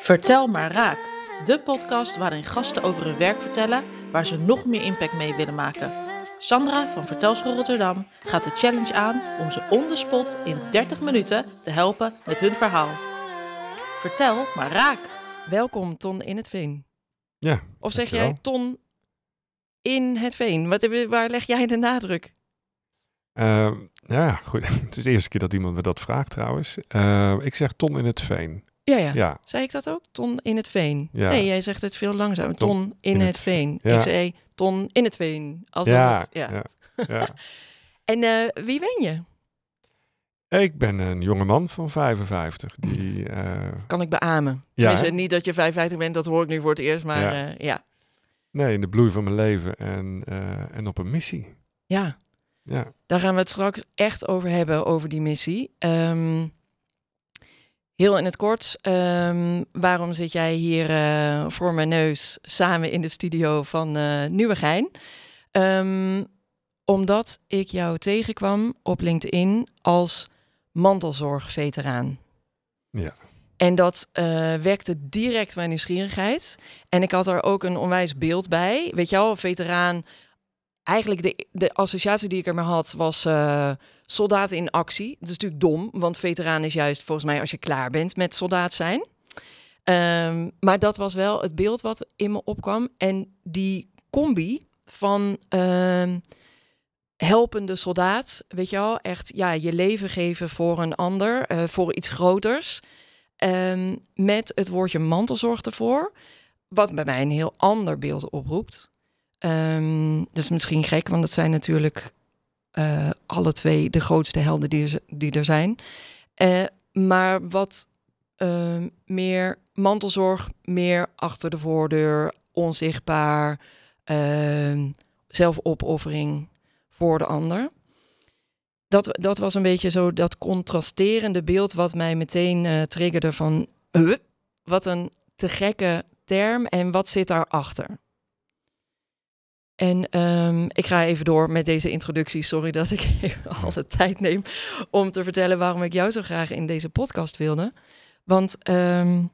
Vertel maar raak. De podcast waarin gasten over hun werk vertellen waar ze nog meer impact mee willen maken. Sandra van Vertelschool Rotterdam gaat de challenge aan om ze on the spot in 30 minuten te helpen met hun verhaal. Vertel maar raak. Welkom Ton in het Veen. Ja. Of zeg dankjewel. jij Ton in het Veen? Wat, waar leg jij de nadruk? Eh, ja, goed. Het is de eerste keer dat iemand me dat vraagt trouwens. Eh, ik zeg ton in het veen. Ja, ja. Ja, Zei ik dat ook? Ton in het Veen. Ja. Nee, jij zegt het veel langzamer. Ton, Ton in, in het, het- Veen. Ja. Ik zei Ton in het Veen. Als ja, het, ja. ja. ja. En eh, wie ben je? Ik ben een jonge man van 55 die... eh, Kan ik beamen. Ja, niet dat je 55 bent, dat hoor ik nu voor het eerst. Maar Ja. ja. nee, in de bloei van mijn leven en, eh, en op een missie. ja. Ja, Daar gaan we het straks echt over hebben, over die missie. Ehm, heel in het kort, ehm, waarom zit jij hier eh, voor mijn neus samen in de studio van eh Nieuwegein? Ehm, omdat ik jou tegenkwam op LinkedIn als mantelzorgveteraan. Ja. En dat eh, wekte direct mijn nieuwsgierigheid. En ik had er ook een onwijs beeld bij. Weet je wel, veteraan. Eigenlijk de, de associatie die ik ermee had was eh soldaat in actie. Dat is natuurlijk dom, want veteraan is juist volgens mij als je klaar bent met soldaat zijn. Ehm, maar dat was wel het beeld wat in me opkwam. En die combi van ehm, helpende soldaat, weet je wel, echt ja, je leven geven voor een ander, eh, voor iets groters. Ehm, met het woordje mantelzorg ervoor. Wat bij mij een heel ander beeld oproept. Ehm, dat is misschien gek, want dat zijn natuurlijk eh, alle twee de grootste helden die die er zijn. Eh, maar wat ehm, meer mantelzorg, meer achter de voordeur, onzichtbaar, ehm, zelfopoffering voor de ander. Dat, dat was een beetje zo dat contrasterende beeld wat mij meteen eh, triggerde van... "Huh? wat een te gekke term en wat zit daarachter? En ehm, ik ga even door met deze introductie. Sorry dat ik even al de tijd neem om te vertellen waarom ik jou zo graag in deze podcast wilde. Want ehm,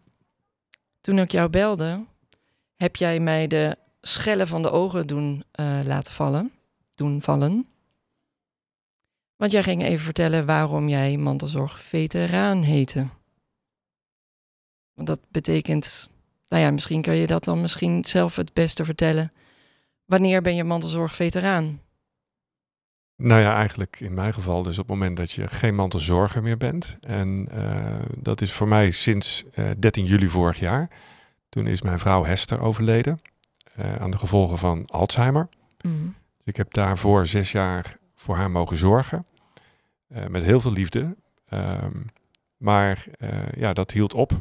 toen ik jou belde, heb jij mij de schellen van de ogen doen eh, laten vallen. Doen vallen. Want jij ging even vertellen waarom jij mantelzorg veteraan heette. Want dat betekent, nou ja, misschien kan je dat dan misschien zelf het beste vertellen. Wanneer ben je mantelzorg veteraan? nou ja, eigenlijk in mijn geval dus op het moment dat je geen mantelzorger meer bent. En eh, dat is voor mij sinds eh 13 juli vorig jaar. Toen is mijn vrouw Hester overleden eh, aan de gevolgen van Alzheimer. Mhm. Dus ik heb daarvoor zes jaar voor haar mogen zorgen. eh, met heel veel liefde. Ehm, maar eh, ja, dat hield op.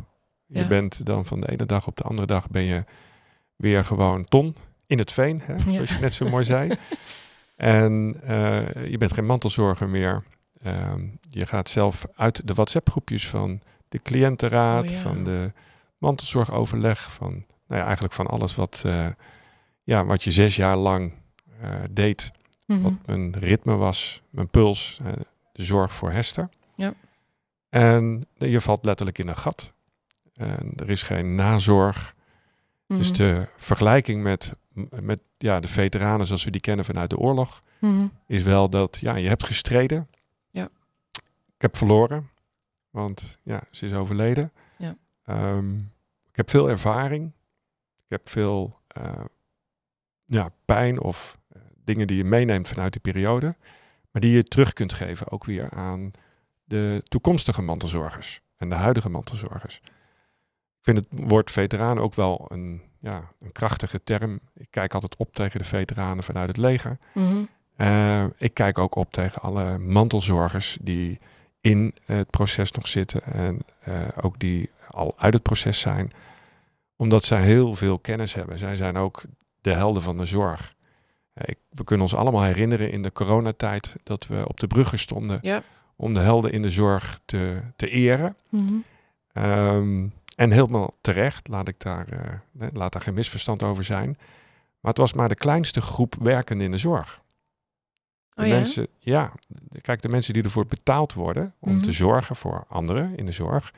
Je bent dan van de ene dag op de andere dag ben je weer gewoon ton in het veen, hè, zoals je net zo mooi zei. En eh, je bent geen mantelzorger meer. Ehm, je gaat zelf uit de WhatsApp-groepjes van de cliëntenraad, Oh van de mantelzorgoverleg, van nou ja, eigenlijk van alles wat, eh, ja, wat je zes jaar lang eh, deed Mhm. wat mijn ritme was, mijn puls, de zorg voor Hester. Ja. En je valt letterlijk in een gat. En er is geen nazorg. Dus Mhm. de vergelijking met, met ja, de veteranen zoals we die kennen vanuit de oorlog, Mhm. is wel dat ja, je hebt gestreden. Ja. Ik heb verloren, want ja, ze is overleden. Ja. Ehm, ik heb veel ervaring. Ik heb veel eh, ja, pijn of eh, dingen die je meeneemt vanuit die periode, maar die je terug kunt geven ook weer aan de toekomstige mantelzorgers en de huidige mantelzorgers. Ik vind het woord veteraan ook wel een, ja, een krachtige term. Ik kijk altijd op tegen de veteranen vanuit het leger. Mhm. Eh, ik kijk ook op tegen alle mantelzorgers die in het proces nog zitten en eh, ook die al uit het proces zijn, omdat zij heel veel kennis hebben. Zij zijn ook de helden van de zorg. Eh, ik, we kunnen ons allemaal herinneren in de coronatijd dat we op de bruggen stonden Ja. om de helden in de zorg te, te eren. Ehm, en helemaal terecht, laat, ik daar, eh, laat daar geen misverstand over zijn. Maar het was maar de kleinste groep werkenden in de zorg. De Oh ja? mensen, ja, kijk, de mensen die ervoor betaald worden om Mhm. te zorgen voor anderen in de zorg,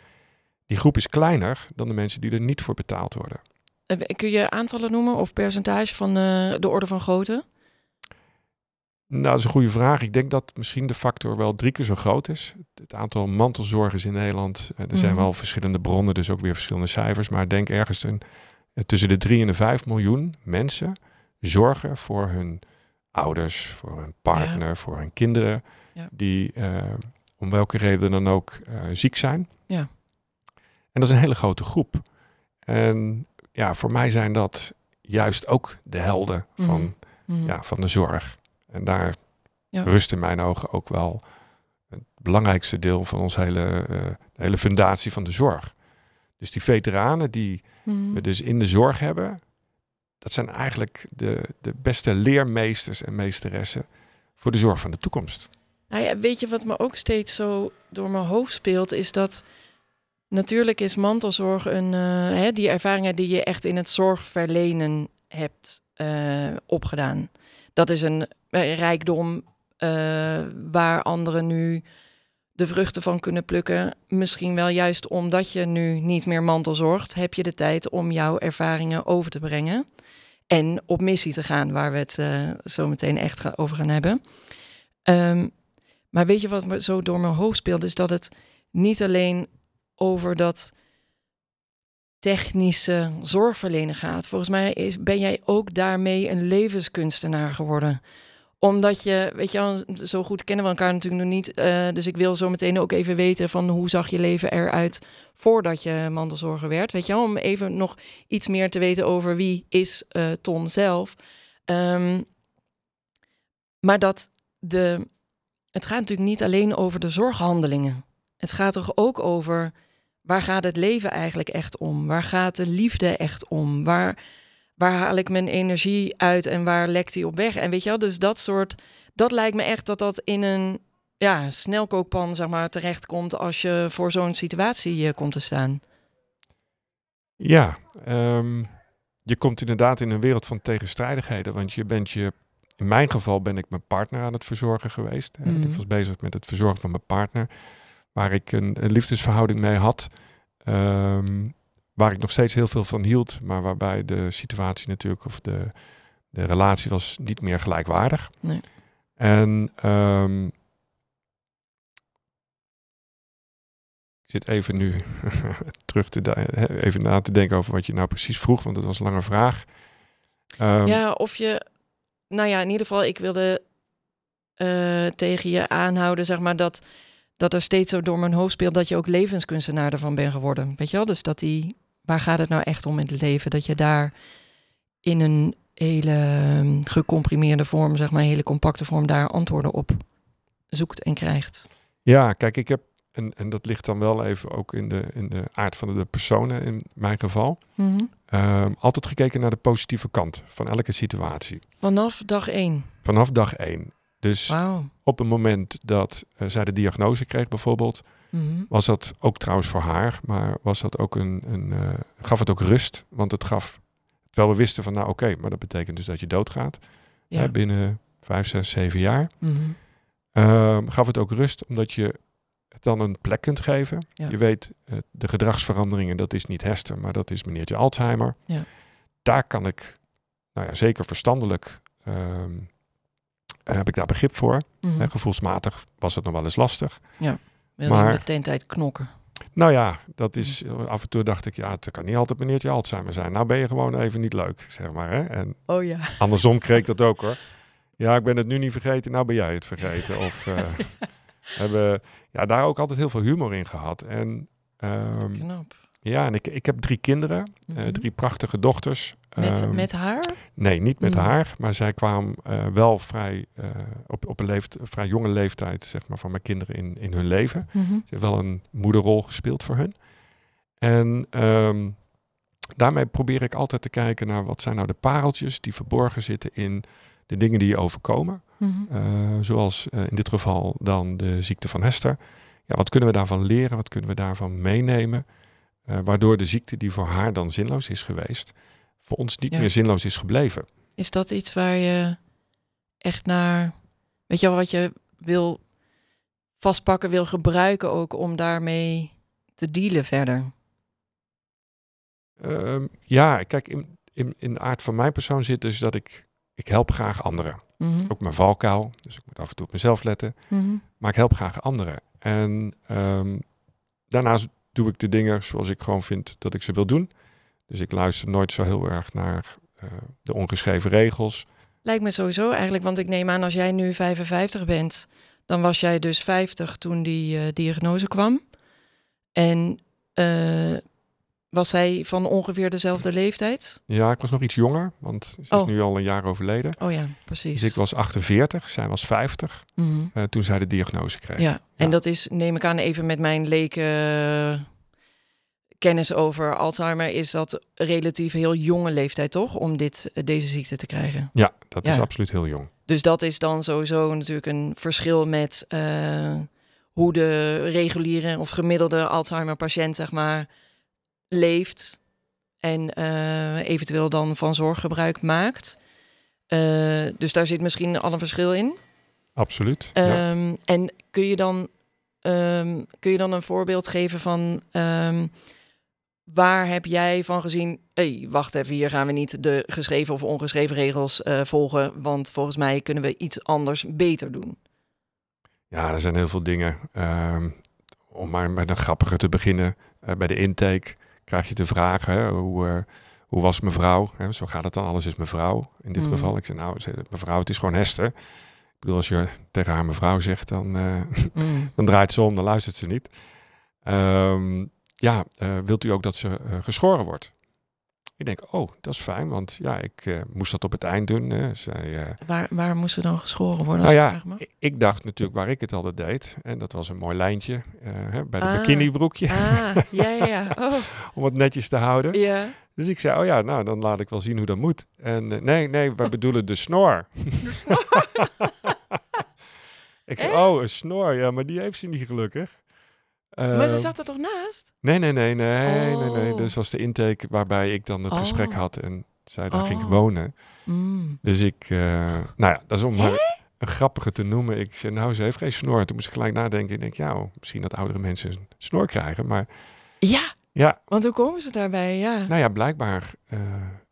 die groep is kleiner dan de mensen die er niet voor betaald worden. Eh, Kun je aantallen noemen of percentage van eh, de orde van grootte? Nou, dat is een goede vraag. Ik denk dat misschien de factor wel drie keer zo groot is. Het aantal mantelzorgers in Nederland, eh, er zijn Mhm. wel verschillende bronnen, dus ook weer verschillende cijfers. Maar denk ergens een, eh, tussen de 3 en de 5 miljoen mensen zorgen voor hun ouders, voor hun partner, voor hun kinderen, Ja. die eh, om welke reden dan ook ziek zijn. Ja. En dat is een hele grote groep. En ja, voor mij zijn dat juist ook de helden van Mhm. ja, van de zorg. En daar Ja. rust in mijn ogen ook wel het belangrijkste deel van ons hele, eh, de hele fundatie van de zorg. Dus die veteranen die Mhm. we dus in de zorg hebben, dat zijn eigenlijk de, de beste leermeesters en meesteressen voor de zorg van de toekomst. Nou ja, weet je wat me ook steeds zo door mijn hoofd speelt, is dat natuurlijk is mantelzorg een, eh, hè, die ervaringen die je echt in het zorgverlenen hebt eh, opgedaan. Dat is een rijkdom eh, waar anderen nu de vruchten van kunnen plukken. Misschien wel juist omdat je nu niet meer mantelzorgt, heb je de tijd om jouw ervaringen over te brengen. En op missie te gaan, waar we het eh, zo meteen echt over gaan hebben. Ehm, maar weet je wat me zo door mijn hoofd speelt? Is dat het niet alleen over dat technische zorgverlenen gaat. Volgens mij is, ben jij ook daarmee een levenskunstenaar geworden. Omdat je, weet je zo goed kennen we elkaar natuurlijk nog niet. eh, dus ik wil zo meteen ook even weten van hoe zag je leven eruit voordat je mantelzorger werd. Weet je om even nog iets meer te weten over wie is eh Ton zelf. Ehm, maar dat de, het gaat natuurlijk niet alleen over de zorghandelingen. Het gaat toch ook over waar gaat het leven eigenlijk echt om? Waar gaat de liefde echt om? Waar, waar haal ik mijn energie uit en waar lekt die op weg? En weet je wel, dus dat soort, dat lijkt me echt dat dat in een ja, snelkookpan zeg maar terechtkomt als je voor zo'n situatie eh, komt te staan. Ja, ehm, je komt inderdaad in een wereld van tegenstrijdigheden, want je bent je, in mijn geval ben ik mijn partner aan het verzorgen geweest. Mhm. Ik was bezig met het verzorgen van mijn partner, waar ik een, een liefdesverhouding mee had, ehm, waar ik nog steeds heel veel van hield, maar waarbij de situatie natuurlijk, of de, de relatie was niet meer gelijkwaardig. Nee. En ehm, ik zit even nu terug te even na te denken over wat je nou precies vroeg, want dat was een lange vraag. Ehm, ja, of je, nou ja, in ieder geval, ik wilde eh, tegen je aanhouden, zeg maar, dat, dat er steeds zo door mijn hoofd speelt dat je ook levenskunstenaar ervan bent geworden. Weet je wel? Dus dat die, waar gaat het nou echt om in het leven? Dat je daar in een hele ehm, gecomprimeerde vorm, zeg maar, een hele compacte vorm, daar antwoorden op zoekt en krijgt. Ja, kijk, ik heb, en, en dat ligt dan wel even ook in de, in de aard van de personen in mijn geval, ehm, altijd gekeken naar de positieve kant van elke situatie. Vanaf dag één. Vanaf dag één. Dus op het moment dat eh, zij de diagnose kreeg bijvoorbeeld, Mhm. was dat ook trouwens voor haar, maar was dat ook een, een eh, gaf het ook rust, want het gaf, terwijl we wisten van nou oké, maar dat betekent dus dat je doodgaat Ja. hè, binnen vijf, zes, zeven jaar, Mhm. Ehm, gaf het ook rust omdat je het dan een plek kunt geven. Ja. Je weet eh, de gedragsveranderingen, dat is niet Hester, maar dat is meneertje Alzheimer. Ja. Daar kan ik, nou ja, zeker verstandelijk ehm, heb ik daar begrip voor. Hè, gevoelsmatig was het nog wel eens lastig. Wil maar- je meteen tijd knokken. Nou ja, dat is af en toe dacht ik, ja, het kan niet altijd meneertje Alzheimer zijn. Nou ben je gewoon even niet leuk, zeg maar. Hè? En Oh ja. andersom kreeg ik dat ook hoor. Ja, ik ben het nu niet vergeten, nou ben jij het vergeten. Of eh, hebben ja, daar ook altijd heel veel humor in gehad. En ehm, Knap. ja, en ik, ik heb drie kinderen, eh, Mhm. drie prachtige dochters. Met, Ehm, met haar? Nee, niet met Mhm. haar, maar zij kwam eh, wel vrij eh, op, op een leeft, vrij jonge leeftijd zeg maar, van mijn kinderen in, in hun leven. Mhm. Ze heeft wel een moederrol gespeeld voor hun. En ehm, daarmee probeer ik altijd te kijken naar wat zijn nou de pareltjes die verborgen zitten in de dingen die je overkomen. Mhm. Eh, zoals in dit geval dan de ziekte van Hester. Ja, wat kunnen we daarvan leren? Wat kunnen we daarvan meenemen? Waardoor de ziekte die voor haar dan zinloos is geweest, voor ons niet Ja. meer zinloos is gebleven. Is dat iets waar je echt naar Weet je wel wat je wil vastpakken, wil gebruiken ook om daarmee te dealen verder? Ehm, ja, kijk, in, in, in de aard van mijn persoon zit dus dat ik, ik help graag anderen. Mhm. Ook mijn valkuil, dus ik moet af en toe op mezelf letten. Mhm. Maar ik help graag anderen. En ehm, daarnaast doe ik de dingen zoals ik gewoon vind dat ik ze wil doen. Dus ik luister nooit zo heel erg naar eh, de ongeschreven regels. Lijkt me sowieso eigenlijk, want ik neem aan als jij nu 55 bent, dan was jij dus 50 toen die eh, diagnose kwam. En eh, was zij van ongeveer dezelfde leeftijd? Ja, ik was nog iets jonger, want ze is Oh. nu al een jaar overleden. Oh ja, precies. Dus ik was 48, zij was 50 Mhm. toen zij de diagnose kreeg. Ja, en Ja. dat is, neem ik aan, even met mijn leken kennis over Alzheimer, is dat relatief heel jonge leeftijd, toch? Om dit, eh, deze ziekte te krijgen. Ja, dat is absoluut heel jong. Dus dat is dan sowieso natuurlijk een verschil met eh, hoe de reguliere of gemiddelde Alzheimer-patiënt, zeg maar, leeft. En eh, eventueel dan van zorggebruik maakt. Eh, dus daar zit misschien al een verschil in. Absoluut. ja. Ehm, En kun je, dan, ehm, kun je dan een voorbeeld geven van ehm, waar heb jij van gezien? hey, wacht even, hier gaan we niet de geschreven of ongeschreven regels eh, volgen, want volgens mij kunnen we iets anders beter doen. Ja, er zijn heel veel dingen. Ehm, om maar met een grappige te beginnen. eh, bij de intake krijg je te vragen, hè, hoe, eh, hoe was mevrouw? Hè, zo gaat het dan, alles is mevrouw in dit Mm. geval. Ik zei, nou, mevrouw, het is gewoon Hester. Ik bedoel, als je tegen haar mevrouw zegt, dan, eh, Mm. dan draait ze om, dan luistert ze niet. Ehm, ja, eh, wilt u ook dat ze eh, geschoren wordt? Ik denk, oh, dat is fijn, want ja, ik eh, moest dat op het eind doen. Hè. Zij, Waar, waar moest ze dan geschoren worden? nou Als ja, ik dacht natuurlijk waar ik het altijd deed. En dat was een mooi lijntje hè, bij de Ah. bikinibroekje, Ah, ja, ja, ja. Oh, om het netjes te houden. ja. Dus ik zei, oh ja, nou, dan laat ik wel zien hoe dat moet. En nee, nee, we bedoelen de snor. ik zei, oh, een snor, ja, maar die heeft ze niet gelukkig. Maar ze Ehm, zat er toch naast? Nee, nee, nee, nee, nee, nee. Oh. Dus was de intake waarbij ik dan het Oh. gesprek had en zij daar ging Oh. wonen. Mm. Dus ik, eh, nou ja, dat is om maar een grappige te noemen. Ik zei, nou, ze heeft geen snor. Toen moest ik gelijk nadenken. Ik denk, ja, misschien dat oudere mensen een snor krijgen. Maar Ja, ja, want hoe komen ze daarbij? Ja. nou ja, blijkbaar... eh,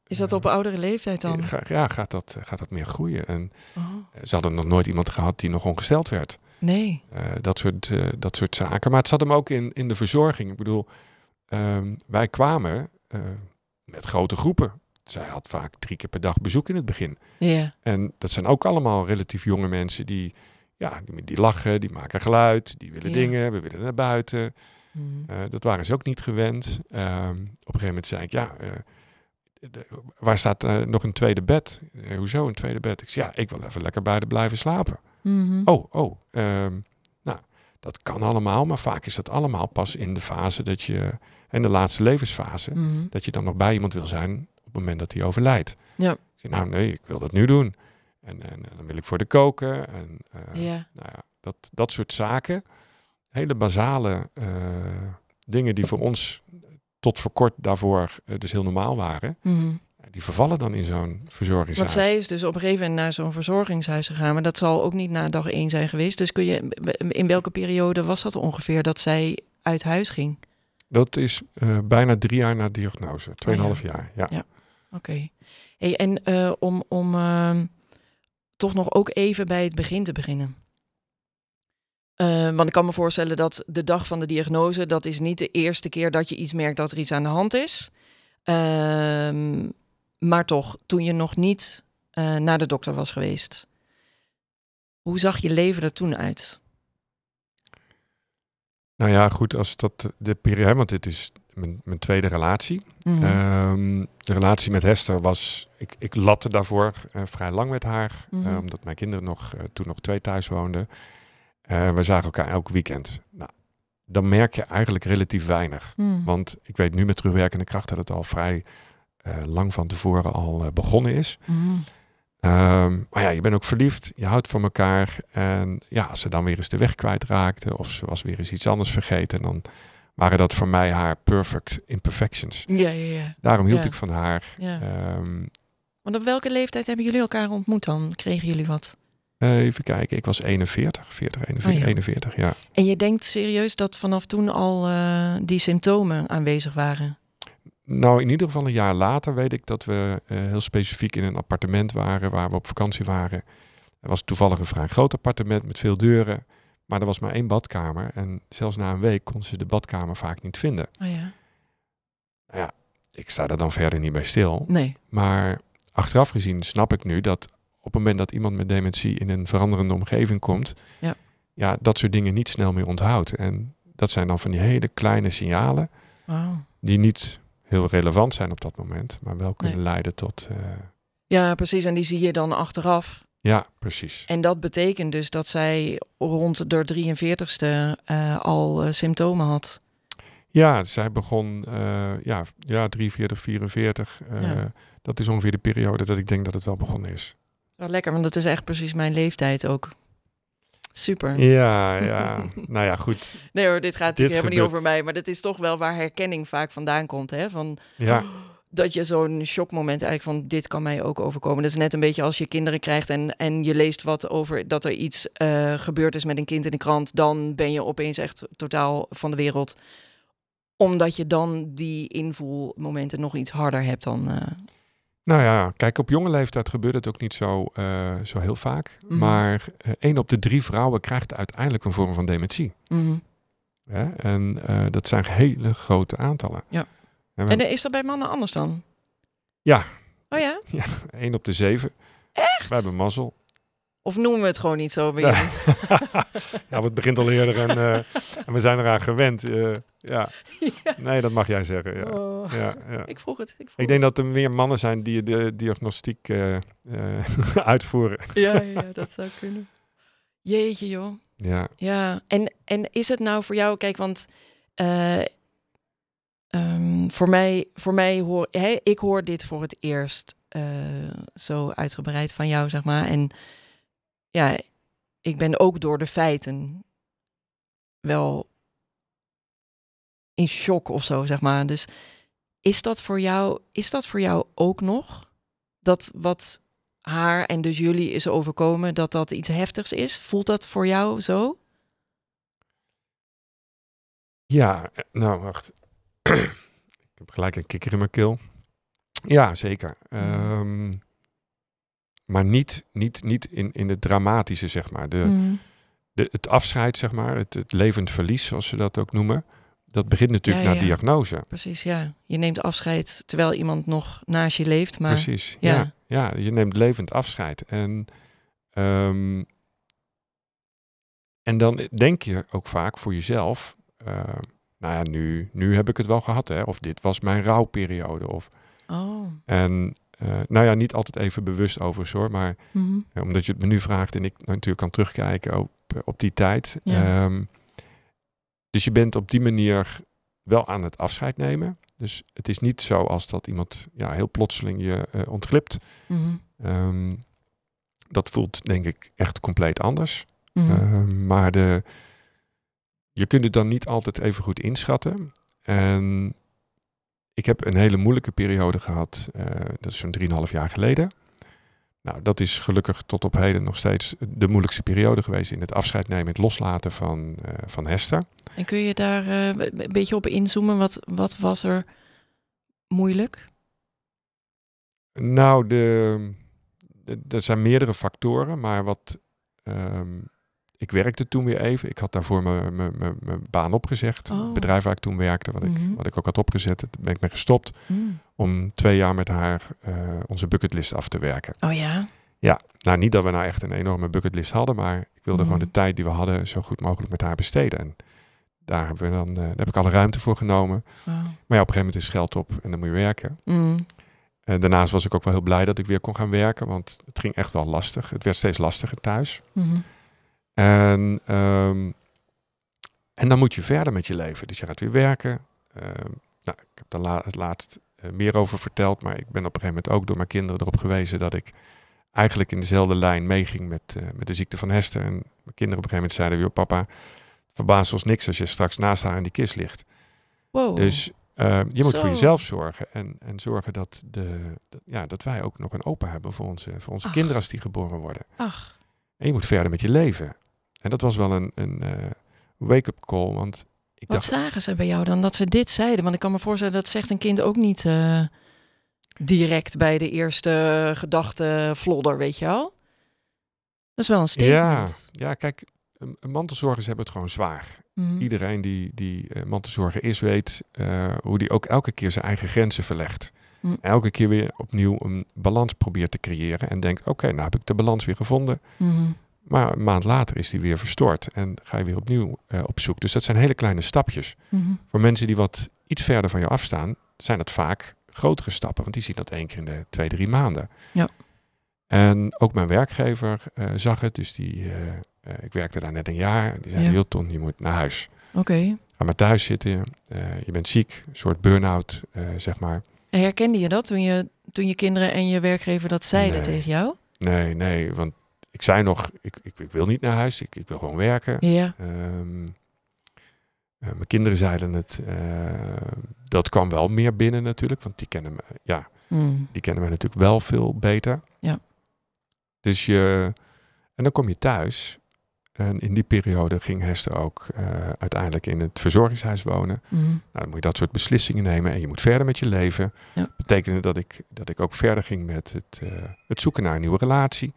Is dat op oudere leeftijd dan? ja, gaat dat, gaat dat meer groeien. En Oh, eh, ze hadden nog nooit iemand gehad die nog ongesteld werd. Nee. Eh, dat, soort, eh, dat soort zaken. Maar het zat hem ook in, in de verzorging. Ik bedoel, ehm, wij kwamen eh, met grote groepen. Zij had vaak drie keer per dag bezoek in het begin. Ja. En dat zijn ook allemaal relatief jonge mensen die, ja, die, die lachen, die maken geluid, die willen dingen, we willen naar buiten. Mm. Eh, dat waren ze ook niet gewend. Ehm, op een gegeven moment zei ik, ja, de- waar staat nog een tweede bed? Hoezo een tweede bed? Ik zei, ja, ik wil even lekker bij de blijven slapen. Mhm. Oh, oh. ehm, nou, dat kan allemaal, maar vaak is dat allemaal pas in de fase dat je, in de laatste levensfase, Mhm. dat je dan nog bij iemand wil zijn op het moment dat hij overlijdt. Ja. Ik zei, nou nee, ik wil dat nu doen. En, en, en dan wil ik voor de koken. En eh, Ja. nou ja, dat, dat soort zaken. Hele basale eh, dingen die voor ons tot voor kort daarvoor eh, dus heel normaal waren. Mhm. Die vervallen dan in zo'n verzorgingshuis. Want zij is dus op een gegeven moment naar zo'n verzorgingshuis gegaan. Maar dat zal ook niet na dag één zijn geweest. Dus kun je, in welke periode was dat ongeveer dat zij uit huis ging? Dat is eh, bijna drie jaar na diagnose. Tweeënhalf jaar, ja. Ja. Oké. Hey, en eh, om, om ehm, toch nog ook even bij het begin te beginnen. Eh, want ik kan me voorstellen dat de dag van de diagnose, dat is niet de eerste keer dat je iets merkt dat er iets aan de hand is. Ehm, maar toch, toen je nog niet eh, naar de dokter was geweest. Hoe zag je leven er toen uit? Nou ja, goed, als dat de periode, want dit is mijn, mijn tweede relatie. Mhm. Ehm, de relatie met Hester was, ik, ik latte daarvoor eh, vrij lang met haar, Mhm. eh, omdat mijn kinderen nog, toen nog twee thuis woonden. We zagen elkaar elk weekend. Nou, dan merk je eigenlijk relatief weinig. Mhm. Want ik weet nu met terugwerkende kracht dat het al vrij lang van tevoren al eh, begonnen is. Mhm. Ehm, maar ja, je bent ook verliefd, je houdt van elkaar. En ja, als ze dan weer eens de weg kwijtraakte of ze was weer eens iets anders vergeten, dan waren dat voor mij haar perfect imperfections. Ja, ja, ja. Daarom hield Ja. ik van haar. ja. Ehm, Want op welke leeftijd hebben jullie elkaar ontmoet dan? Kregen jullie wat? Even kijken, ik was 41, 40, 41, Oh ja. 41, ja. En je denkt serieus dat vanaf toen al eh, die symptomen aanwezig waren? Nou, in ieder geval een jaar later weet ik dat we eh, heel specifiek in een appartement waren waar we op vakantie waren. Het was toevallig een vrij groot appartement met veel deuren, maar er was maar één badkamer. En zelfs na een week kon ze de badkamer vaak niet vinden. Oh ja. Ik sta daar dan verder niet bij stil. Nee. Maar achteraf gezien snap ik nu dat op het moment dat iemand met dementie in een veranderende omgeving komt, Ja. ja, dat soort dingen niet snel meer onthoudt. En dat zijn dan van die hele kleine signalen die niet heel relevant zijn op dat moment, maar wel kunnen Nee. leiden tot. eh, Ja, precies. En die zie je dan achteraf. ja, precies. En dat betekent dus dat zij rond de 43ste eh, al eh, symptomen had. Ja, zij begon ja, ja, 43, 44. eh, Ja. Dat is ongeveer de periode dat ik denk dat het wel begonnen is. Wel lekker, want dat is echt precies mijn leeftijd ook. Super. Ja, ja. nou ja, goed. Nee hoor, dit gaat Dit helemaal niet over mij. Maar dat is toch wel waar herkenning vaak vandaan komt. Hè? Van, Ja, dat je zo'n shockmoment eigenlijk van dit kan mij ook overkomen. Dat is net een beetje als je kinderen krijgt en, en je leest wat over dat er iets eh, gebeurd is met een kind in de krant. Dan ben je opeens echt totaal van de wereld. Omdat je dan die invoelmomenten nog iets harder hebt dan... eh, Nou ja, kijk, op jonge leeftijd gebeurt het ook niet zo, eh, zo heel vaak. Mhm. Maar eh, één op de drie vrouwen krijgt uiteindelijk een vorm van dementie. mhm. En eh, dat zijn hele grote aantallen. Ja. En is dat bij mannen anders dan? Ja. Oh ja? één op de zeven. Echt? Wij hebben mazzel. Of noemen we het gewoon niet zo bij Ja. ja, het begint al eerder en, en we zijn eraan gewend. ja. Nee, dat mag jij zeggen. Ja. Oh. Ja. Ik vroeg het. Ik, vroeg Ik denk dat er meer mannen zijn die de diagnostiek eh, eh, uitvoeren. Ja, ja, dat zou kunnen. Jeetje joh. Ja. Ja, en, en is het nou voor jou, kijk, want eh, ehm, voor mij, voor mij hoor ik hoor dit voor het eerst zo uitgebreid van jou, zeg maar. En ja, ik ben ook door de feiten wel in shock of zo, zeg maar. Dus is dat voor jou, is dat voor jou ook nog dat wat haar en dus jullie is overkomen, dat dat iets heftigs is? Voelt dat voor jou zo? Ja, eh, nou wacht. ik heb gelijk een kikker in mijn keel. Ja, zeker. Ehm, maar niet, niet, niet in, in het dramatische, zeg maar. De, Mm. de, het afscheid, zeg maar. Het, het levend verlies, zoals ze dat ook noemen. Dat begint natuurlijk Ja, na diagnose. Precies, ja. Je neemt afscheid terwijl iemand nog naast je leeft, maar Precies. ja. Ja. Ja, je neemt levend afscheid. En, ehm, en dan denk je ook vaak voor jezelf. eh, nou ja, nu, nu heb ik het wel gehad, hè? Of dit was mijn rouwperiode. Of, oh. en eh, nou ja, niet altijd even bewust over hoor. Maar Mhm. omdat je het me nu vraagt en ik natuurlijk kan terugkijken op, op die tijd. Ja. Dus je bent op die manier wel aan het afscheid nemen. Dus het is niet zo als dat iemand ja, heel plotseling je eh, ontglipt. Mhm. Ehm, dat voelt denk ik echt compleet anders. Mhm. Ehm, maar de, je kunt het dan niet altijd even goed inschatten. En ik heb een hele moeilijke periode gehad. eh, dat is zo'n 3,5 jaar geleden. Nou, dat is gelukkig tot op heden nog steeds de moeilijkste periode geweest in het afscheid nemen, het loslaten van, eh, van Hester. En kun je daar eh, een beetje op inzoomen? Wat, wat was er moeilijk? Nou, de, de- er zijn meerdere factoren, maar wat. ehm, ik werkte toen weer even. Ik had daarvoor mijn- baan opgezegd. Oh. Het bedrijf waar ik toen werkte, wat, ik, Mhm. wat ik ook had opgezet, daar ben ik mee gestopt. Mm. Om twee jaar met haar eh, onze bucketlist af te werken. Oh ja? Nou, niet dat we nou echt een enorme bucketlist hadden, maar ik wilde Mhm. gewoon de tijd die we hadden zo goed mogelijk met haar besteden. En daar, hebben we dan, eh, daar heb ik alle ruimte voor genomen. Wow. Maar ja, op een gegeven moment is geld op en dan moet je werken. Mm. En daarnaast was ik ook wel heel blij dat ik weer kon gaan werken, want het ging echt wel lastig. Het werd steeds lastiger thuis. Mhm. En, ehm, en dan moet je verder met je leven. Dus je gaat weer werken. Ehm, nou, ik heb daar la- het laatst eh, meer over verteld, maar ik ben op een gegeven moment ook door mijn kinderen erop gewezen dat ik eigenlijk in dezelfde lijn meeging met, eh, met de ziekte van Hester. En mijn kinderen op een gegeven moment zeiden, joh papa, verbaast ons niks als je straks naast haar in die kist ligt. Wow. Dus eh, je moet Zo. voor jezelf zorgen en, en zorgen dat, de, dat- ja, dat wij ook nog een opa hebben voor onze, voor onze Ach. kinderen als die geboren worden. Ach. En je moet verder met je leven. En dat was wel een, een eh, wake-up call. Want ik Wat dacht, zagen ze bij jou dan dat ze dit zeiden? Want ik kan me voorstellen dat zegt een kind ook niet eh, direct bij de eerste gedachte vlodder, weet je wel? Dat is wel een statement. ja, kijk, mantelzorgers hebben het gewoon zwaar. Mhm. Iedereen die, die eh, mantelzorger is, weet hoe die ook elke keer zijn eigen grenzen verlegt. Hm. Elke keer weer opnieuw een balans probeert te creëren. En denkt, oké, nou heb ik de balans weer gevonden. Mhm. Maar een maand later is die weer verstoord. En ga je weer opnieuw eh, op zoek. Dus dat zijn hele kleine stapjes. Mhm. Voor mensen die wat iets verder van je afstaan, zijn dat vaak grotere stappen. Want die zien dat één keer in de twee, drie maanden. Ja. En ook mijn werkgever eh, zag het. Dus die, eh, ik werkte daar net een jaar. Die zei, Ja. Hilton, je moet naar huis. Oké. Ga maar thuis zitten. je bent ziek. Een soort burn-out, zeg maar. En Herkende je dat toen je, toen je kinderen en je werkgever dat zeiden Nee. tegen jou? Nee, nee. Want ik zei nog, ik, ik, ik wil niet naar huis. Ik, ik wil gewoon werken. Ja. Ehm, eh, mijn kinderen zeiden het. eh, dat kwam wel meer binnen natuurlijk. Want die kennen me, ja, Mm. die kennen mij natuurlijk wel veel beter. Ja. Dus je... En dan kom je thuis. En in die periode ging Hester ook eh, uiteindelijk in het verzorgingshuis wonen. Mhm. Nou, dan moet je dat soort beslissingen nemen. En je moet verder met je leven. Ja. Betekende dat ik, dat ik ook verder ging met het, het zoeken naar een nieuwe relatie.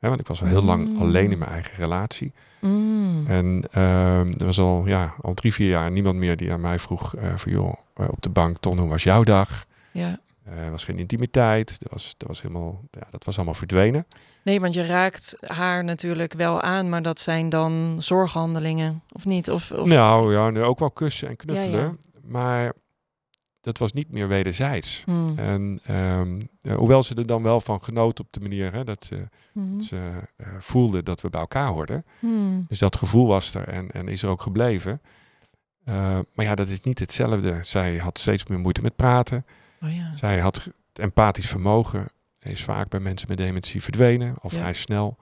Hè, want ik was al heel lang Mm. alleen in mijn eigen relatie. Mm. En ehm, er was al, ja, al drie, vier jaar niemand meer die aan mij vroeg eh van joh, eh, op de bank, Ton, hoe was jouw dag? Ja. Eh, Er was geen intimiteit. Er was, er was helemaal, ja, dat was allemaal verdwenen. Nee, want je raakt haar natuurlijk wel aan, maar dat zijn dan zorghandelingen, of niet? Of, of... Nou ja, ook wel kussen en knuffelen. Ja, Maar dat was niet meer wederzijds. Mm. En ehm, eh, hoewel ze er dan wel van genoot op de manier hè, dat ze, Mhm. ze eh, voelden dat we bij elkaar hoorden. Mm. Dus dat gevoel was er en, en is er ook gebleven. Eh, maar ja, dat is niet hetzelfde. Zij had steeds meer moeite met praten. Oh ja. Zij had het empathisch vermogen. Is vaak bij mensen met dementie verdwenen, al Ja. vrij snel.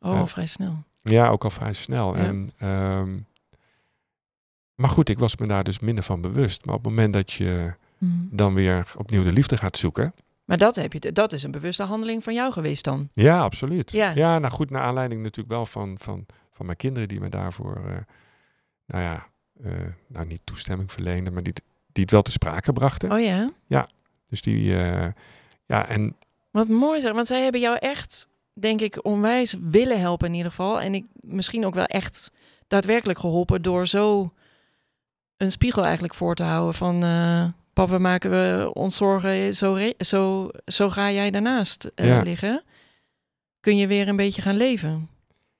Oh, Ja. vrij snel. Ja, ook al vrij snel. Ja. En, ehm, maar goed, ik was me daar dus minder van bewust. Maar op het moment dat je Mm. dan weer opnieuw de liefde gaat zoeken. Maar dat, heb je, dat is een bewuste handeling van jou geweest dan? Ja, absoluut. Ja. nou goed, naar aanleiding natuurlijk wel van, van, van mijn kinderen die me daarvoor, eh, nou ja, eh, nou niet toestemming verleenden, maar die, die het wel te sprake brachten. Oh ja? Dus die, eh, ja, en Wat mooi zeg, want zij hebben jou echt, denk ik, onwijs willen helpen in ieder geval. En ik misschien ook wel echt daadwerkelijk geholpen door zo een spiegel eigenlijk voor te houden van... eh, papa, maken we ons zorgen, zo, zo, zo ga jij daarnaast eh, Ja. liggen. Kun je weer een beetje gaan leven.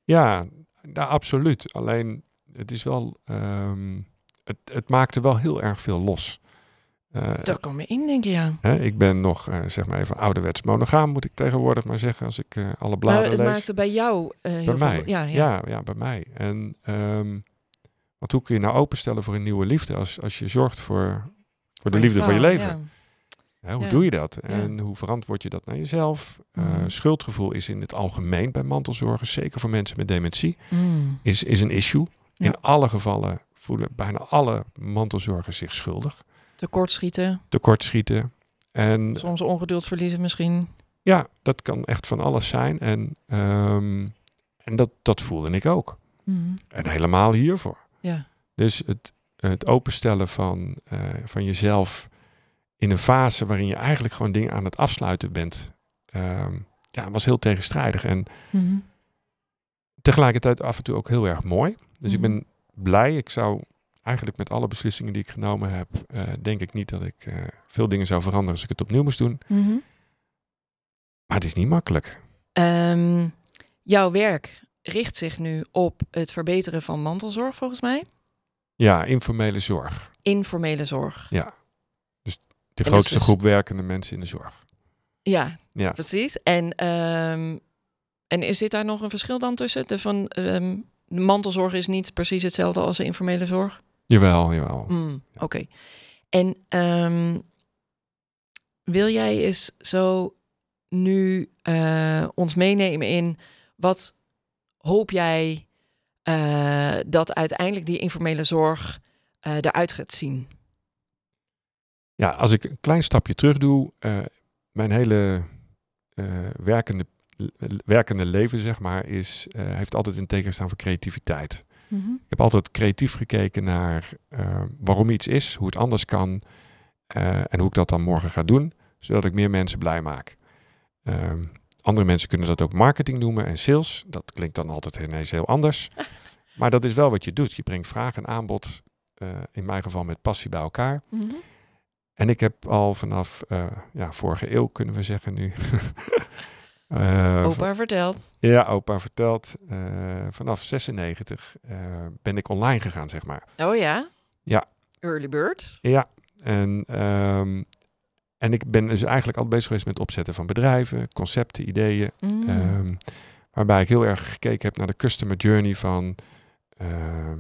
ja, nou, absoluut. Alleen, het is wel, ehm, het, het maakte wel heel erg veel los. Eh, Dat kan me in, denk ik, ja. hè, ik ben nog, zeg maar even ouderwets monogaam, moet ik tegenwoordig maar zeggen, als ik alle Maar bladen het lees. maakte bij jou heel Bij veel... mij. Ja, ja. Ja, ja, bij mij. En ehm, want hoe kun je nou openstellen voor een nieuwe liefde als, als je zorgt voor, voor de liefde van je leven? ja. Hè, hoe Ja. doe je dat? En hoe verantwoord je dat naar jezelf? Eh, Mhm. schuldgevoel is in het algemeen bij mantelzorgers, zeker voor mensen met dementie, Mm. is, is een issue. Ja. In alle gevallen voelen bijna alle mantelzorgers zich schuldig. Tekortschieten, Tekortschieten. En soms ongeduld verliezen misschien. ja, dat kan echt van alles zijn. En, ehm, en dat, dat voelde ik ook. Mm. En helemaal hiervoor. Ja. Dus het, het openstellen van, eh, van jezelf in een fase waarin je eigenlijk gewoon dingen aan het afsluiten bent, ehm, ja, was heel tegenstrijdig. En Mhm. tegelijkertijd af en toe ook heel erg mooi. Dus ik Mhm. ben blij. Ik zou eigenlijk met alle beslissingen die ik genomen heb, eh, denk ik niet dat ik eh, veel dingen zou veranderen als ik het opnieuw moest doen. Mhm. Maar het is niet makkelijk. Ehm, jouw werk richt zich nu op het verbeteren van mantelzorg, volgens mij. Ja, informele zorg. Informele zorg. De dat grootste is- groep werkende mensen in de zorg. Ja, Ja. precies. En, ehm, en is zit daar nog een verschil dan tussen? De, van, ehm, de mantelzorg is niet precies hetzelfde als de informele zorg? Jawel, jawel. Mm, Oké. En ehm, wil jij eens zo nu eh, ons meenemen in wat hoop jij eh, dat uiteindelijk die informele zorg eh, eruit gaat zien? Ja, als ik een klein stapje terug doe, eh, mijn hele eh, werkende werkende leven, zeg maar, is, eh, heeft altijd in teken gestaan voor creativiteit. Mhm. Ik heb altijd creatief gekeken naar waarom iets is, hoe het anders kan eh, en hoe ik dat dan morgen ga doen, zodat ik meer mensen blij maak. Ehm, andere mensen kunnen dat ook marketing noemen en sales. Dat klinkt dan altijd ineens heel anders. Maar dat is wel wat je doet. Je brengt vraag en aanbod, eh, in mijn geval met passie bij elkaar. Mhm. En ik heb al vanaf eh, ja, vorige eeuw, kunnen we zeggen nu. Eh, Opa vertelt. Ja, opa vertelt. vanaf 96 eh, ben ik online gegaan, zeg maar. Oh ja? Ja. Early bird. Ja, en, ehm, en ik ben dus eigenlijk al bezig geweest met het opzetten van bedrijven, concepten, ideeën. Mm. Ehm, waarbij ik heel erg gekeken heb naar de customer journey van, ehm,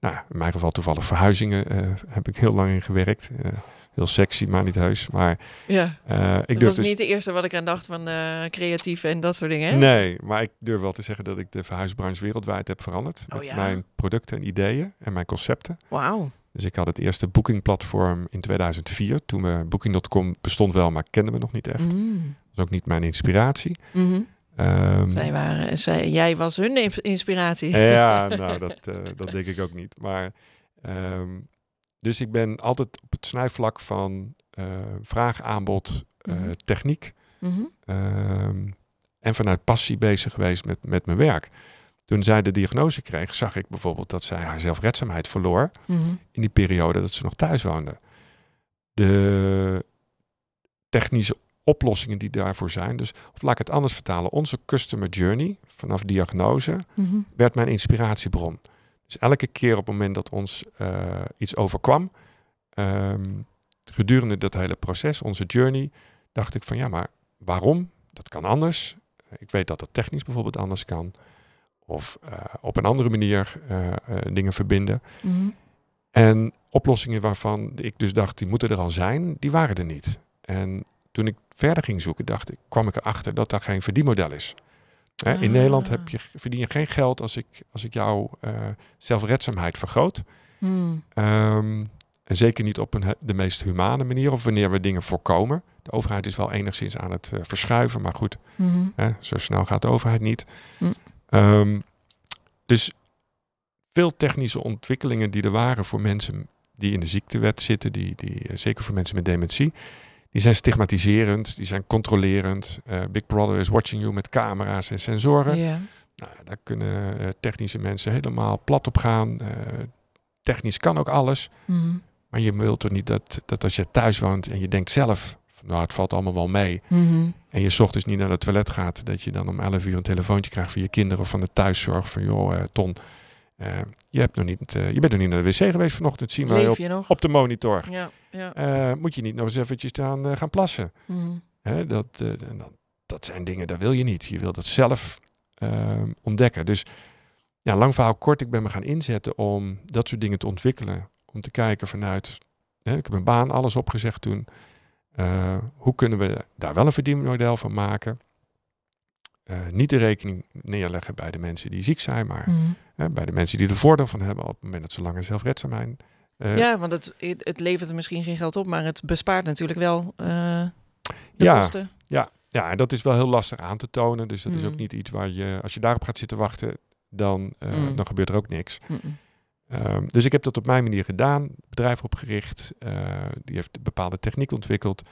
nou, in mijn geval toevallig verhuizingen eh, heb ik heel lang in gewerkt. Eh, heel sexy, maar niet heus. Maar ja. eh, ik dat durf was dus... niet de eerste wat ik aan dacht van eh, creatief en dat soort dingen. hè? Nee, maar ik durf wel te zeggen dat ik de verhuisbranche wereldwijd heb veranderd. Oh met ja? mijn producten en ideeën en mijn concepten. Wauw. Dus ik had het eerste boekingplatform in 2004. Toen we Booking.com bestond wel, maar kenden we nog niet echt. Dat Mm. was ook niet mijn inspiratie. Mhm. Ehm, Zij waren, zij, jij was hun ins- inspiratie. ja, nou, dat, eh, dat denk ik ook niet. Maar, ehm, dus ik ben altijd op het snijvlak van eh, vraag, aanbod, eh, Mhm. techniek. Mhm. ehm, en vanuit passie bezig geweest met, met mijn werk. Toen zij de diagnose kreeg, zag ik bijvoorbeeld dat zij haar zelfredzaamheid verloor Mhm. in die periode dat ze nog thuis woonde. De technische oplossingen die daarvoor zijn. Dus, of laat ik het anders vertalen. Onze customer journey vanaf diagnose Mhm. werd mijn inspiratiebron. Dus elke keer op het moment dat ons eh, iets overkwam, ehm, gedurende dat hele proces, onze journey, dacht ik van ja, maar waarom? Dat kan anders. Ik weet dat dat technisch bijvoorbeeld anders kan. Of eh, op een andere manier eh, eh, dingen verbinden. Mhm. En oplossingen waarvan ik dus dacht, die moeten er al zijn, die waren er niet. En toen ik verder ging zoeken, dacht ik, kwam ik erachter dat daar geen verdienmodel is. Hè, in Ah. Nederland heb je, verdien je geen geld als ik, als ik jouw zelfredzaamheid vergroot. Mhm. Ehm, en zeker niet op een, de meest humane manier of wanneer we dingen voorkomen. De overheid is wel enigszins aan het verschuiven, maar goed, Mhm. Hè, zo snel gaat de overheid niet. Hm. Ehm, dus veel technische ontwikkelingen die er waren voor mensen die in de ziektewet zitten, die, die, eh, zeker voor mensen met dementie, die zijn stigmatiserend, die zijn controlerend. Eh, Big Brother is watching you met camera's en sensoren. Ja. Nou, daar kunnen eh, technische mensen helemaal plat op gaan. Technisch kan ook alles. Mhm. Maar je wilt toch niet dat, dat als je thuis woont en je denkt zelf, nou het valt allemaal wel mee. Mhm. En je ochtends niet naar het toilet gaat, dat je dan om 11 uur een telefoontje krijgt van je kinderen of van de thuiszorg. Van joh, eh, Ton, eh, je, hebt nog niet, eh, je bent nog niet naar de wc geweest vanochtend, zien Leef op, nog? op de monitor. Ja. ja. Moet je niet nog eens eventjes gaan, gaan plassen? Mhm. Hè, dat, dat, dat zijn dingen, dat wil je niet. Je wilt het zelf eh, ontdekken. Dus ja, lang verhaal kort, ik ben me gaan inzetten om dat soort dingen te ontwikkelen. Om te kijken vanuit, hè, ik heb een baan, alles opgezegd toen. Eh, hoe kunnen we daar wel een verdienmodel van maken? Eh, niet de rekening neerleggen bij de mensen die ziek zijn, maar Mhm. bij de mensen die er voordeel van hebben op het moment dat ze langer zelfredzaam zijn. Eh, ja, want het, het levert er misschien geen geld op, maar het bespaart natuurlijk wel de Ja. kosten. Ja, en dat is wel heel lastig aan te tonen. Dus dat is ook Mm. niet iets waar je, als je daarop gaat zitten wachten, dan, Mm. dan gebeurt er ook niks. Mhm. Ehm, dus ik heb dat op mijn manier gedaan, bedrijf opgericht, eh, die heeft een bepaalde techniek ontwikkeld.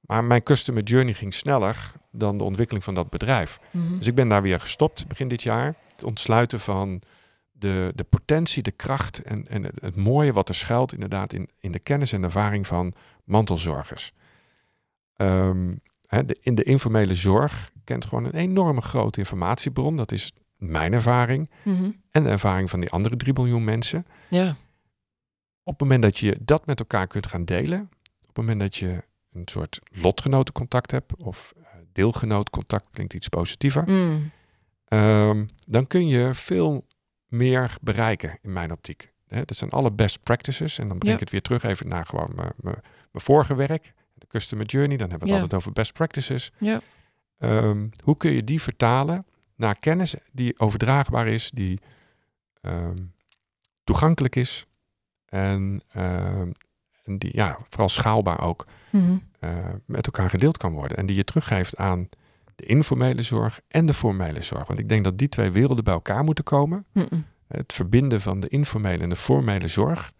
Maar mijn customer journey ging sneller dan de ontwikkeling van dat bedrijf. Mhm. Dus ik ben daar weer gestopt begin dit jaar. Het ontsluiten van de, de potentie, de kracht en, en het, het mooie wat er schuilt inderdaad in, in de kennis en ervaring van mantelzorgers. Hè, de, in de informele zorg kent gewoon een enorme grote informatiebron. Dat is mijn ervaring Mhm. en de ervaring van die andere 3 miljoen mensen. Ja. Op het moment dat je dat met elkaar kunt gaan delen, op het moment dat je een soort lotgenotencontact hebt of eh, deelgenootcontact, klinkt iets positiever, Mm. Ehm, dan kun je veel meer bereiken in mijn optiek. Hè, dat zijn alle best practices. En dan breng Ja. ik het weer terug even naar gewoon mijn- vorige werk. De customer journey, dan hebben we het Ja. altijd over best practices. Ja. Ehm, hoe kun je die vertalen naar kennis die overdraagbaar is, die ehm, toegankelijk is en, ehm, en die ja, vooral schaalbaar ook Mhm. eh, met elkaar gedeeld kan worden. En die je teruggeeft aan de informele zorg en de formele zorg. Want ik denk dat die twee werelden bij elkaar moeten komen. Mm-mm. Het verbinden van de informele en de formele zorg.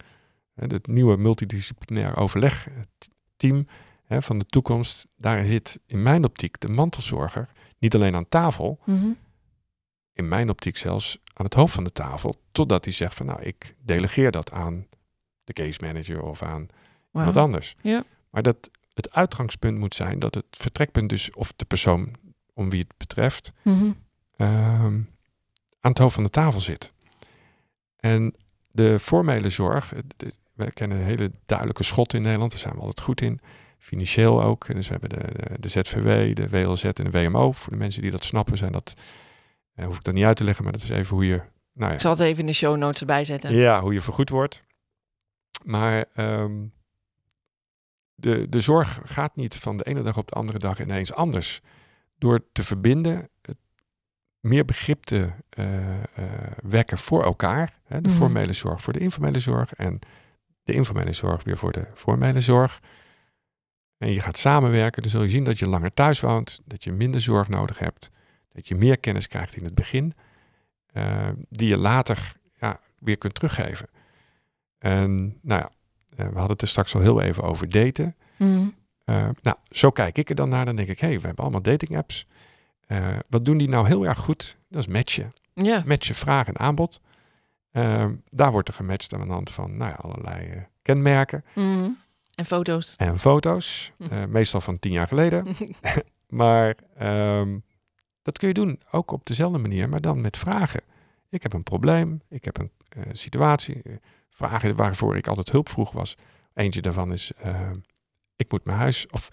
Het nieuwe multidisciplinair overlegteam hè, van de toekomst. Daar zit in mijn optiek de mantelzorger niet alleen aan tafel, Mhm. in mijn optiek zelfs aan het hoofd van de tafel. Totdat hij zegt van nou, ik delegeer dat aan de case manager of aan wat anders. Ja. Maar dat het uitgangspunt moet zijn dat het vertrekpunt dus, of de persoon om wie het betreft, Mhm. ehm, aan het hoofd van de tafel zit. En de formele zorg, eh, de- we kennen hele duidelijke schotten in Nederland, daar zijn we altijd goed in. Financieel ook. Dus we hebben de, de, de ZVW, de WLZ en de WMO. Voor de mensen die dat snappen, zijn dat, eh, hoef ik dat niet uit te leggen, maar dat is even hoe je, nou ja, Ik zal het even in de show notes erbij zetten. ja, hoe je vergoed wordt. Maar ehm, de, de zorg gaat niet van de ene dag op de andere dag ineens anders. Door te verbinden, meer begrip te eh, eh, wekken voor elkaar. Hè, de Mhm. formele zorg voor de informele zorg en de informele zorg weer voor de formele zorg. En je gaat samenwerken, dan zul je zien dat je langer thuis woont, dat je minder zorg nodig hebt, dat je meer kennis krijgt in het begin, eh, die je later ja, weer kunt teruggeven. En nou ja, eh, we hadden het er straks al heel even over daten. Mhm. Eh, nou, zo kijk ik er dan naar. Dan denk ik, hé, hey, we hebben allemaal dating apps. Eh, wat doen die nou heel erg goed? Dat is matchen. Ja. Matchen vraag en aanbod. Daar wordt er gematcht aan de hand van nou ja, allerlei kenmerken Mhm. En foto's. en foto's. Eh, meestal van tien jaar geleden. Maar ehm, dat kun je doen, ook op dezelfde manier, maar dan met vragen. Ik heb een probleem, ik heb een eh, situatie. eh, vragen waarvoor ik altijd hulp vroeg was. Eentje daarvan is, eh, ik moet mijn huis, of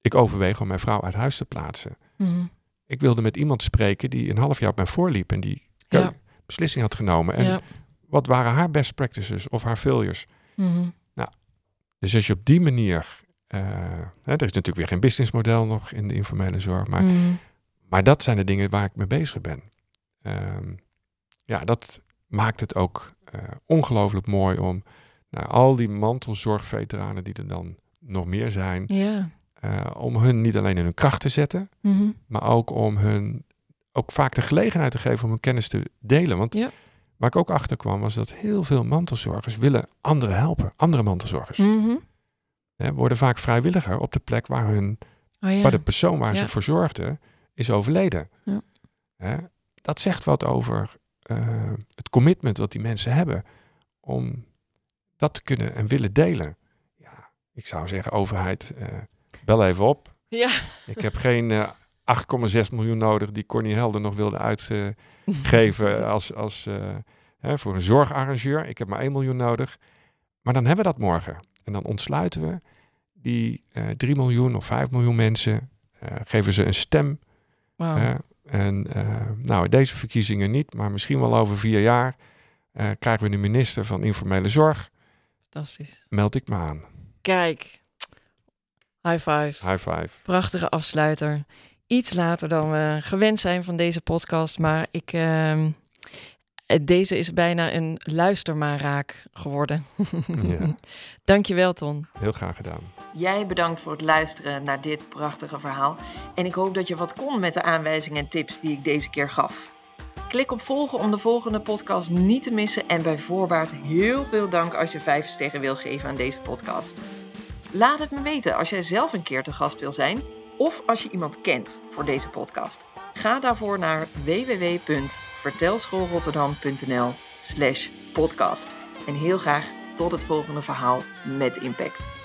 ik overweeg om mijn vrouw uit huis te plaatsen. Mhm. Ik wilde met iemand spreken die een half jaar op mij voorliep en die Ja. beslissing had genomen. En Ja. wat waren haar best practices of haar failures? Mhm. Dus als je op die manier, hè, er is natuurlijk weer geen businessmodel nog in de informele zorg, maar Mhm. Maar dat zijn de dingen waar ik mee bezig ben. Ehm, ja, dat maakt het ook eh, ongelooflijk mooi om nou, al die mantelzorgveteranen die er dan nog meer zijn, Ja. eh, om hun niet alleen in hun kracht te zetten, Mhm. maar ook om hun ook vaak de gelegenheid te geven om hun kennis te delen. Want Ja. waar ik ook achter kwam was dat heel veel mantelzorgers willen anderen helpen, andere mantelzorgers. Hè, worden vaak vrijwilliger op de plek waar hun Oh ja. waar de persoon waar ze voor zorgde is overleden. Ja. Hè? Dat zegt wat over eh, het commitment wat die mensen hebben om dat te kunnen en willen delen. Ja, ik zou zeggen, overheid, eh, bel even op. Ja. Ik heb geen eh 8,6 miljoen nodig die Corny Helder nog wilde uitgeven als, als, eh, hè, voor een zorgarrangeur. Ik heb maar 1 miljoen nodig. Maar dan hebben we dat morgen. En dan ontsluiten we die eh 3 miljoen of 5 miljoen mensen. eh, geven ze een stem. Wauw. En eh, nou, deze verkiezingen niet, maar misschien wel over vier jaar eh, krijgen we een minister van informele zorg. Fantastisch. Meld ik me aan. Kijk. High five. High five. Prachtige afsluiter. Iets later dan we gewend zijn van deze podcast, maar ik, ehm, eh, deze is bijna een luistermaaraak geworden. Ja. Dankjewel, Ton. Heel graag gedaan. Jij bedankt voor het luisteren naar dit prachtige verhaal. En ik hoop dat je wat kon met de aanwijzingen en tips die ik deze keer gaf. Klik op volgen om de volgende podcast niet te missen. En bij voorbaat heel veel dank als je 5 sterren wil geven aan deze podcast. Laat het me weten als jij zelf een keer te gast wil zijn. Of als je iemand kent voor deze podcast. Ga daarvoor naar www.vertelschoolrotterdam.nl slash podcast. En heel graag tot het volgende verhaal met impact.